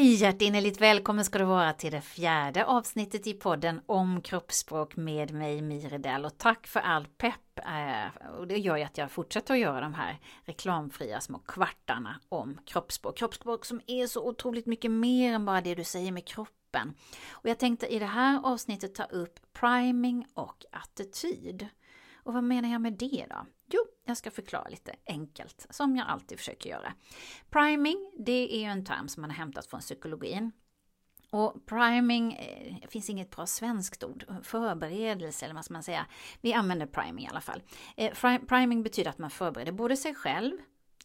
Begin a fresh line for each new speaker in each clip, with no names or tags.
Hej! Hjärtinnerligt välkommen ska du vara till det fjärde avsnittet i podden om kroppsspråk med mig Miredell och tack för all pepp. Eh, och det gör ju att jag fortsätter att göra de här reklamfria små kvartarna om kroppsspråk. Kroppsspråk som är så otroligt mycket mer än bara det du säger med kroppen. Och jag tänkte i det här avsnittet ta upp priming och attityd. Och vad menar jag med det då? Jo, jag ska förklara lite enkelt, som jag alltid försöker göra. Priming, det är ju en term som man har hämtat från psykologin. Och priming, det finns inget bra svenskt ord, förberedelse eller vad ska man säga. Vi använder priming i alla fall. Eh, priming betyder att man förbereder både sig själv,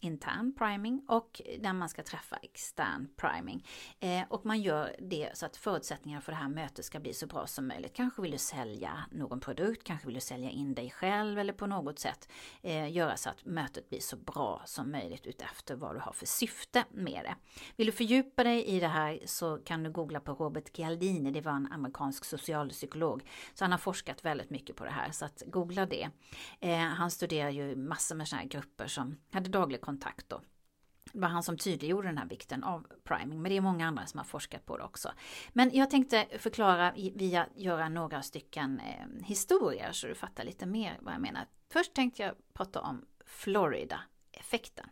intern priming och när man ska träffa extern priming. Eh, och man gör det så att förutsättningarna för det här mötet ska bli så bra som möjligt. Kanske vill du sälja någon produkt, kanske vill du sälja in dig själv eller på något sätt eh, göra så att mötet blir så bra som möjligt utefter vad du har för syfte med det. Vill du fördjupa dig i det här så kan du googla på Robert Cialdini, det var en amerikansk socialpsykolog. Så han har forskat väldigt mycket på det här, så att googla det. Eh, han studerar ju massor med sådana här grupper som hade daglig kontakt då. Det var han som tydliggjorde den här vikten av priming, men det är många andra som har forskat på det också. Men jag tänkte förklara via göra några stycken eh, historier så du fattar lite mer vad jag menar. Först tänkte jag prata om Florida-effekten.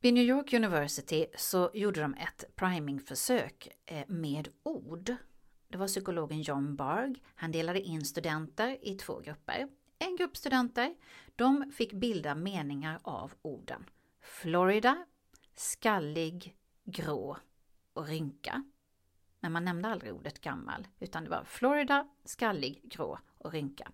Vid New York University så gjorde de ett primingförsök eh, med ord det var psykologen John Barg. Han delade in studenter i två grupper. En grupp studenter, de fick bilda meningar av orden Florida, skallig, grå och rynka. Men man nämnde aldrig ordet gammal, utan det var Florida, skallig, grå och rynka.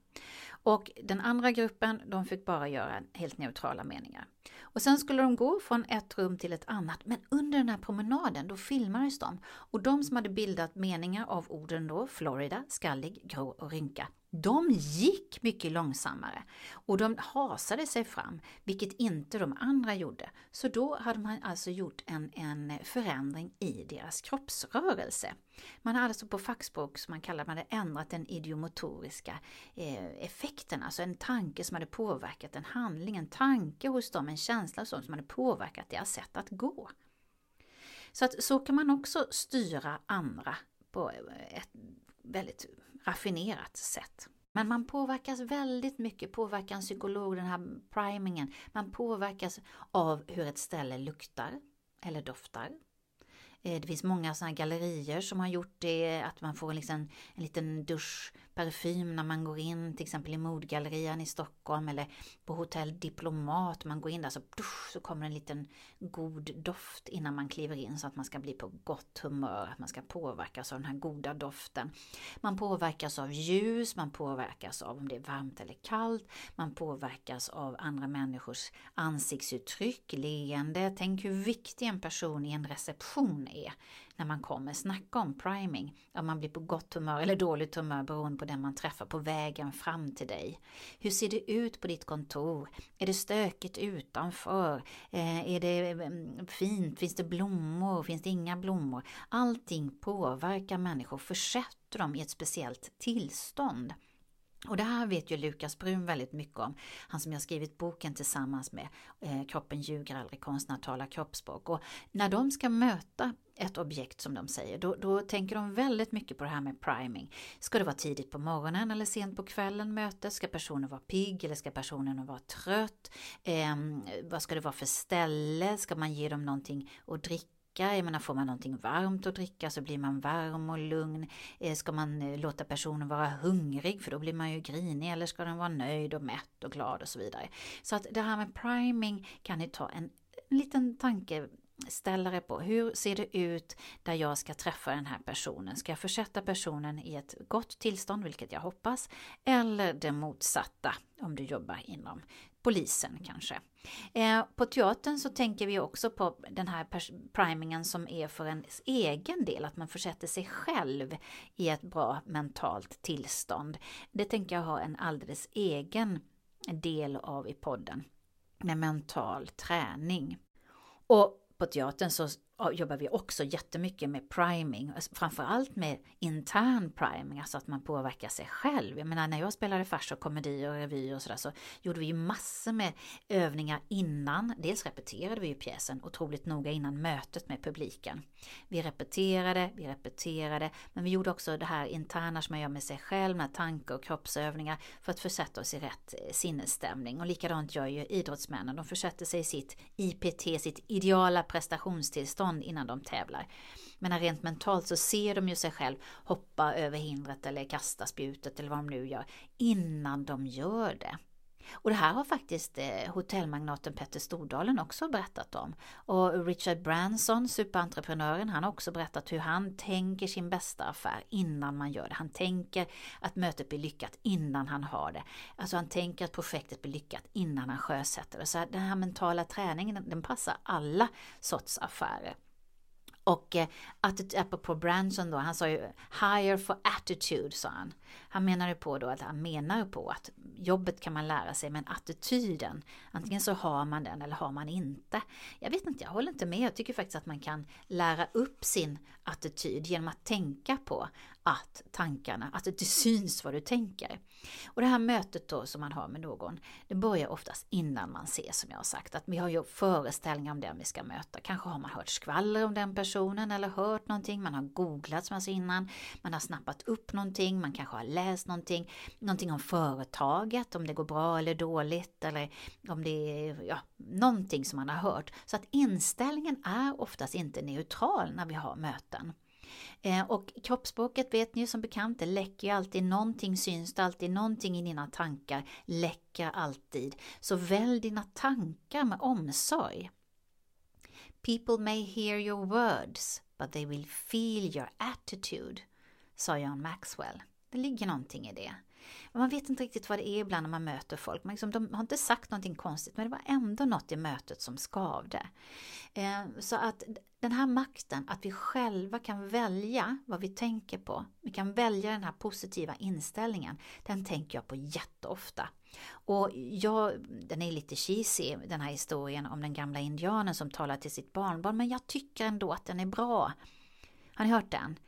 Och den andra gruppen, de fick bara göra helt neutrala meningar. Och sen skulle de gå från ett rum till ett annat, men under den här promenaden då filmades de. Och de som hade bildat meningar av orden då, Florida, skallig, grå och rynka, de gick mycket långsammare och de hasade sig fram, vilket inte de andra gjorde. Så då hade man alltså gjort en, en förändring i deras kroppsrörelse. Man hade alltså på fackspråk, som man kallar man det, ändrat den idiomotoriska eh, effekten, alltså en tanke som hade påverkat en handling, en tanke hos dem, en känsla hos dem som hade påverkat deras sätt att gå. Så att så kan man också styra andra på ett väldigt raffinerat sätt. Men man påverkas väldigt mycket, påverkar en psykolog, den här primingen. Man påverkas av hur ett ställe luktar eller doftar. Eh, det finns många sådana gallerier som har gjort det, att man får liksom en liten dusch parfym när man går in, till exempel i Modgallerian i Stockholm eller på Hotell Diplomat. Man går in där så, dusch, så kommer en liten god doft innan man kliver in så att man ska bli på gott humör, att man ska påverkas av den här goda doften. Man påverkas av ljus, man påverkas av om det är varmt eller kallt, man påverkas av andra människors ansiktsuttryck, leende. Tänk hur viktig en person i en reception är när man kommer. Snacka om priming, om man blir på gott humör eller dåligt humör beroende på den man träffar på vägen fram till dig. Hur ser det ut på ditt kontor? Är det stökigt utanför? Eh, är det mm, fint? Finns det blommor? Finns det inga blommor? Allting påverkar människor, försätter dem i ett speciellt tillstånd. Och det här vet ju Lukas Brun väldigt mycket om. Han som jag skrivit boken tillsammans med, eh, Kroppen ljuger aldrig, konstnär talar kroppsspråk. Och när de ska möta ett objekt som de säger, då, då, tänker de väldigt mycket på det här med priming. Ska det vara tidigt på morgonen eller sent på kvällen möte? Ska personen vara pigg eller ska personen vara trött? Eh, vad ska det vara för ställe? Ska man ge dem någonting att dricka? Jag menar, får man någonting varmt att dricka så blir man varm och lugn. Eh, ska man eh, låta personen vara hungrig för då blir man ju grinig eller ska den vara nöjd och mätt och glad och så vidare. Så att det här med priming kan ni ta en liten tanke ställare på. Hur ser det ut där jag ska träffa den här personen? Ska jag försätta personen i ett gott tillstånd, vilket jag hoppas, eller det motsatta om du jobbar inom polisen kanske. Eh, på teatern så tänker vi också på den här primingen som är för en egen del, att man försätter sig själv i ett bra mentalt tillstånd. Det tänker jag ha en alldeles egen del av i podden med mental träning. Och på teatern så jobbar vi också jättemycket med priming, alltså framförallt med intern priming, alltså att man påverkar sig själv. Jag menar när jag spelade fars och komedi och revy och sådär så gjorde vi ju massor med övningar innan. Dels repeterade vi ju pjäsen otroligt noga innan mötet med publiken. Vi repeterade, vi repeterade, men vi gjorde också det här interna som man gör med sig själv, med tanke och kroppsövningar för att försätta oss i rätt eh, sinnesstämning. Och likadant gör ju idrottsmännen, de försätter sig i sitt IPT, sitt ideala prestationstillstånd motstånd innan de tävlar. Men rent mentalt så ser de ju sig själv hoppa över hindret eller kasta spjutet eller vad de nu gör innan de gör det. Och det här har faktiskt eh, hotellmagnaten Petter Stordalen också berättat om. Och Richard Branson, superentreprenören, han har också berättat hur han tänker sin bästa affär innan man gör det. Han tänker att mötet blir lyckat innan han har det. Alltså han tänker att projektet blir lyckat innan han sjösätter det. Så den här mentala träningen, den passar alla sorts affärer. Och eh, apropå Branson då, han sa ju hire for attitude sa han. Han menade på då att han menar på att jobbet kan man lära sig men attityden, antingen så har man den eller har man inte. Jag vet inte, jag håller inte med. Jag tycker faktiskt att man kan lära upp sin attityd genom att tänka på att tankarna, att det syns vad du tänker. Och det här mötet då som man har med någon, det börjar oftast innan man ses som jag har sagt. Att vi har ju föreställningar om den vi ska möta. Kanske har man hört skvaller om den personen eller hört någonting, man har googlat som jag sa innan, man har snappat upp någonting, man kanske har läst någonting, någonting om företaget, om det går bra eller dåligt eller om det är ja, någonting som man har hört. Så att inställningen är oftast inte neutral när vi har möten. Eh, och kroppsspråket vet ni som bekant, det läcker ju alltid, någonting syns det alltid, någonting i dina tankar läcker alltid. Så välj dina tankar med omsorg. People may hear your words, but they will feel your attitude, sa John Maxwell. Det ligger någonting i det. Man vet inte riktigt vad det är ibland när man möter folk. Man liksom, de har inte sagt någonting konstigt men det var ändå något i mötet som skavde. Eh, så att den här makten, att vi själva kan välja vad vi tänker på, vi kan välja den här positiva inställningen, den tänker jag på jätteofta. Och jag, den är lite cheesy den här historien om den gamla indianen som talar till sitt barnbarn, men jag tycker ändå att den är bra. Har ni hört den?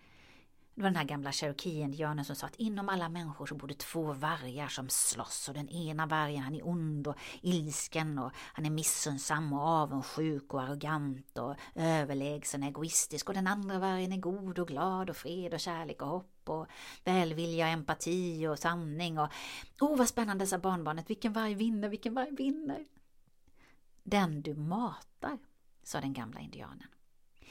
Det var den här gamla cherokee-indianen som sa att inom alla människor så bor det två vargar som slåss och den ena vargen han är ond och ilsken och han är missunnsam och avundsjuk och arrogant och överlägsen och egoistisk och den andra vargen är god och glad och fred och kärlek och hopp och välvilja, och empati och sanning och oh vad spännande sa barnbarnet, vilken varg vinner, vilken varg vinner? Den du matar, sa den gamla indianen.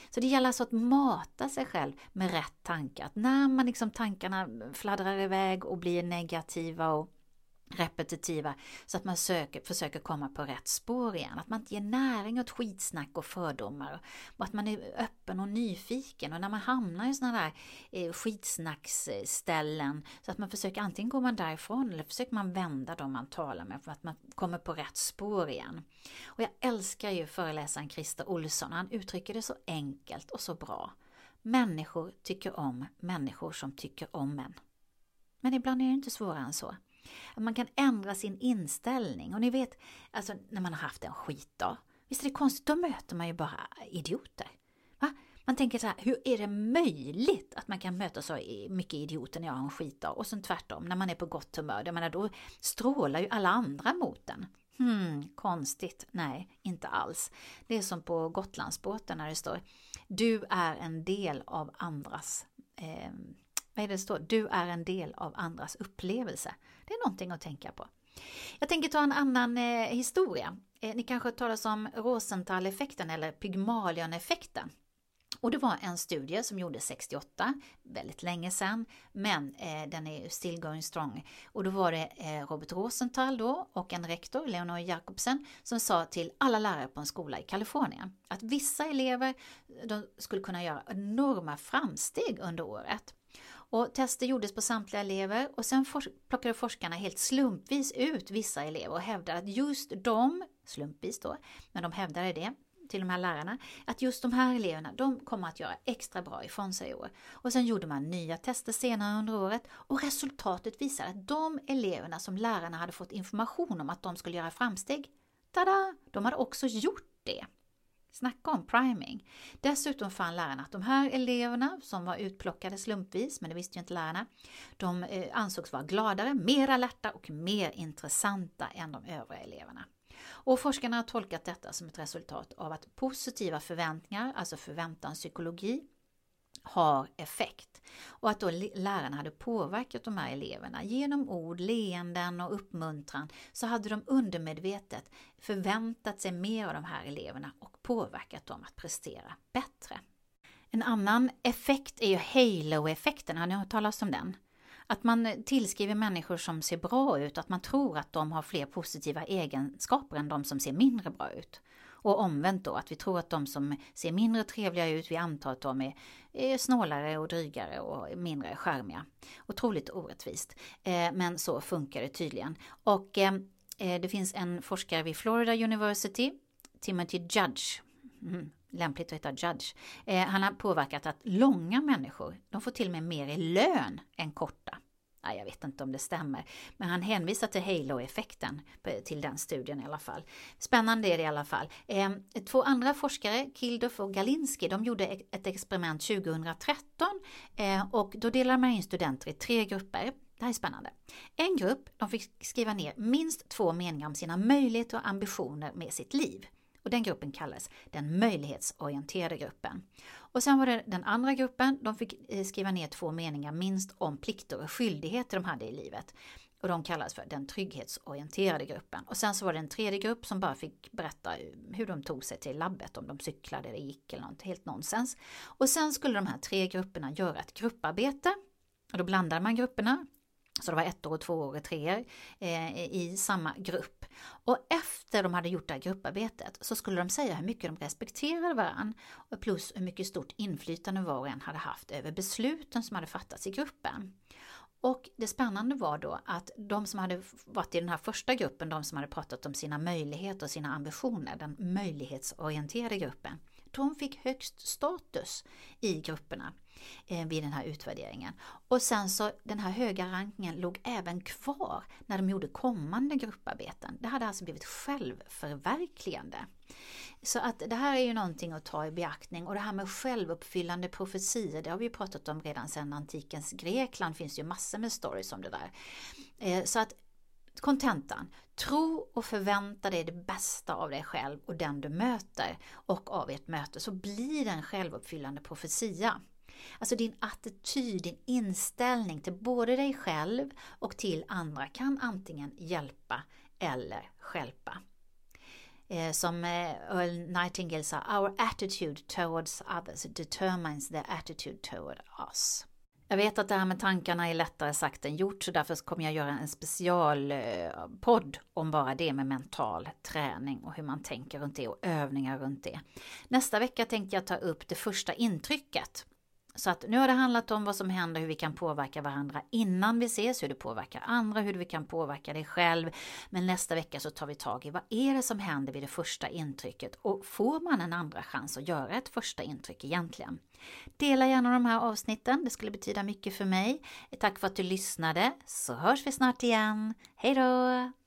Så det gäller alltså att mata sig själv med rätt tankar. Att när man liksom tankarna fladdrar iväg och blir negativa och repetitiva så att man söker, försöker komma på rätt spår igen. Att man inte ger näring åt skitsnack och fördomar. Och att man är öppen och nyfiken. Och när man hamnar i sådana där eh, skitsnacksställen så att man försöker antingen går man därifrån eller försöker man vända dem man talar med för att man kommer på rätt spår igen. Och jag älskar ju föreläsaren Christer Olsson. Han uttrycker det så enkelt och så bra. Människor tycker om människor som tycker om en. Men ibland är det inte svårare än så. Man kan ändra sin inställning. Och ni vet, alltså när man har haft en skitdag. Visst är det konstigt, då möter man ju bara idioter. Va? Man tänker så här, hur är det möjligt att man kan möta så mycket idioter när jag har en skitdag? Och sen tvärtom, när man är på gott humör, jag menar, då strålar ju alla andra mot en. Hmm, konstigt. Nej, inte alls. Det är som på Gotlandsbåten när det står Du är en del av andras eh, vad är det, det står? Du är en del av andras upplevelse. Det är någonting att tänka på. Jag tänker ta en annan eh, historia. Eh, ni kanske har om Rosenthal-effekten eller Pygmalion-effekten. Och det var en studie som gjordes 68, väldigt länge sedan, men eh, den är still going strong. Och då var det eh, Robert Rosenthal då och en rektor, Leonor Jacobsen, som sa till alla lärare på en skola i Kalifornien att vissa elever de skulle kunna göra enorma framsteg under året. Och tester gjordes på samtliga elever och sen for plockade forskarna helt slumpvis ut vissa elever och hävdade att just de, slumpvis då, men de hävdade det till de här lärarna, att just de här eleverna, de kommer att göra extra bra ifrån sig i år. Och sen gjorde man nya tester senare under året och resultatet visade att de eleverna som lärarna hade fått information om att de skulle göra framsteg, tada, de hade också gjort det. Snacka om priming! Dessutom fann lärarna att de här eleverna som var utplockade slumpvis, men det visste ju inte lärarna, de eh, ansågs vara gladare, mer alerta och mer intressanta än de övriga eleverna. Och forskarna har tolkat detta som ett resultat av att positiva förväntningar, alltså förväntanspsykologi, har effekt. Och att då lärarna hade påverkat de här eleverna genom ord, leenden och uppmuntran så hade de undermedvetet förväntat sig mer av de här eleverna och påverkat dem att prestera bättre. En annan effekt är ju halo-effekten, har ni hört talas om den? Att man tillskriver människor som ser bra ut, att man tror att de har fler positiva egenskaper än de som ser mindre bra ut. Och omvänt då, att vi tror att de som ser mindre trevliga ut, vi antar att de är, är snålare och drygare och mindre skärmiga. Otroligt orättvist. Eh, men så funkar det tydligen. Och eh, eh, det finns en forskare vid Florida University, Timothy Judge, mm, lämpligt att heta Judge. Eh, han har påverkat att långa människor, de får till och med mer i lön än korta. Jag vet inte om det stämmer, men han hänvisar till halo-effekten till den studien i alla fall. Spännande är det i alla fall. Eh, två andra forskare, Kilduff och Galinski, de gjorde e-, ett experiment 2013 eh, och då delade man in studenter i tre grupper. Det här är spännande. En grupp de fick skriva ner minst två meningar om sina möjligheter och ambitioner med sitt liv. Och den gruppen kallades den möjlighetsorienterade gruppen. Och sen var det den andra gruppen, de fick eh, skriva ner två meningar minst om plikter och skyldigheter de hade i livet. Och de kallades för den trygghetsorienterade gruppen. Och sen så var det en tredje grupp som bara fick berätta eh, hur de tog sig till labbet, om de cyklade eller gick eller något helt nonsens. Och sen skulle de här tre grupperna göra ett grupparbete. Och då blandade man grupperna, så det var ett och två och treor eh, i samma grupp. Och efter de hade gjort det här grupparbetet så skulle de säga hur mycket de respekterade varandra plus hur mycket stort inflytande var och en hade haft över besluten som hade fattats i gruppen. Och det spännande var då att de som hade varit i den här första gruppen, de som hade pratat om sina möjligheter och sina ambitioner, den möjlighetsorienterade gruppen, de fick högst status i grupperna eh, vid den här utvärderingen. Och sen så den här höga rankingen låg även kvar när de gjorde kommande grupparbeten. Det hade alltså blivit självförverkligande. Så att det här är ju någonting att ta i beaktning och det här med självuppfyllande profetier, det har vi pratat om redan sedan antikens Grekland, finns ju massor med stories om det där. Eh, så att kontentan, tro och förvänta dig det bästa av dig själv och den du möter och av ert möte så blir det en självuppfyllande profetia. Alltså din attityd, din inställning till både dig själv och till andra kan antingen hjälpa eller skälpa. Eh, som eh, Earl Nightingale sa, our attitude towards others determines their attitude toward us. Jag vet att det här med tankarna är lättare sagt än gjort så därför kommer jag göra en specialpodd eh, om bara det med mental träning och hur man tänker runt det och övningar runt det. Nästa vecka tänkte jag ta upp det första intrycket så att nu har det handlat om vad som händer, hur vi kan påverka varandra innan vi ses, hur det påverkar andra, hur vi kan påverka dig själv. Men nästa vecka så tar vi tag i vad är det som händer vid det första intrycket och får man en andra chans att göra ett första intryck egentligen? Dela gärna de här avsnitten, det skulle betyda mycket för mig. Tack för att du lyssnade, så hörs vi snart igen. Hej då!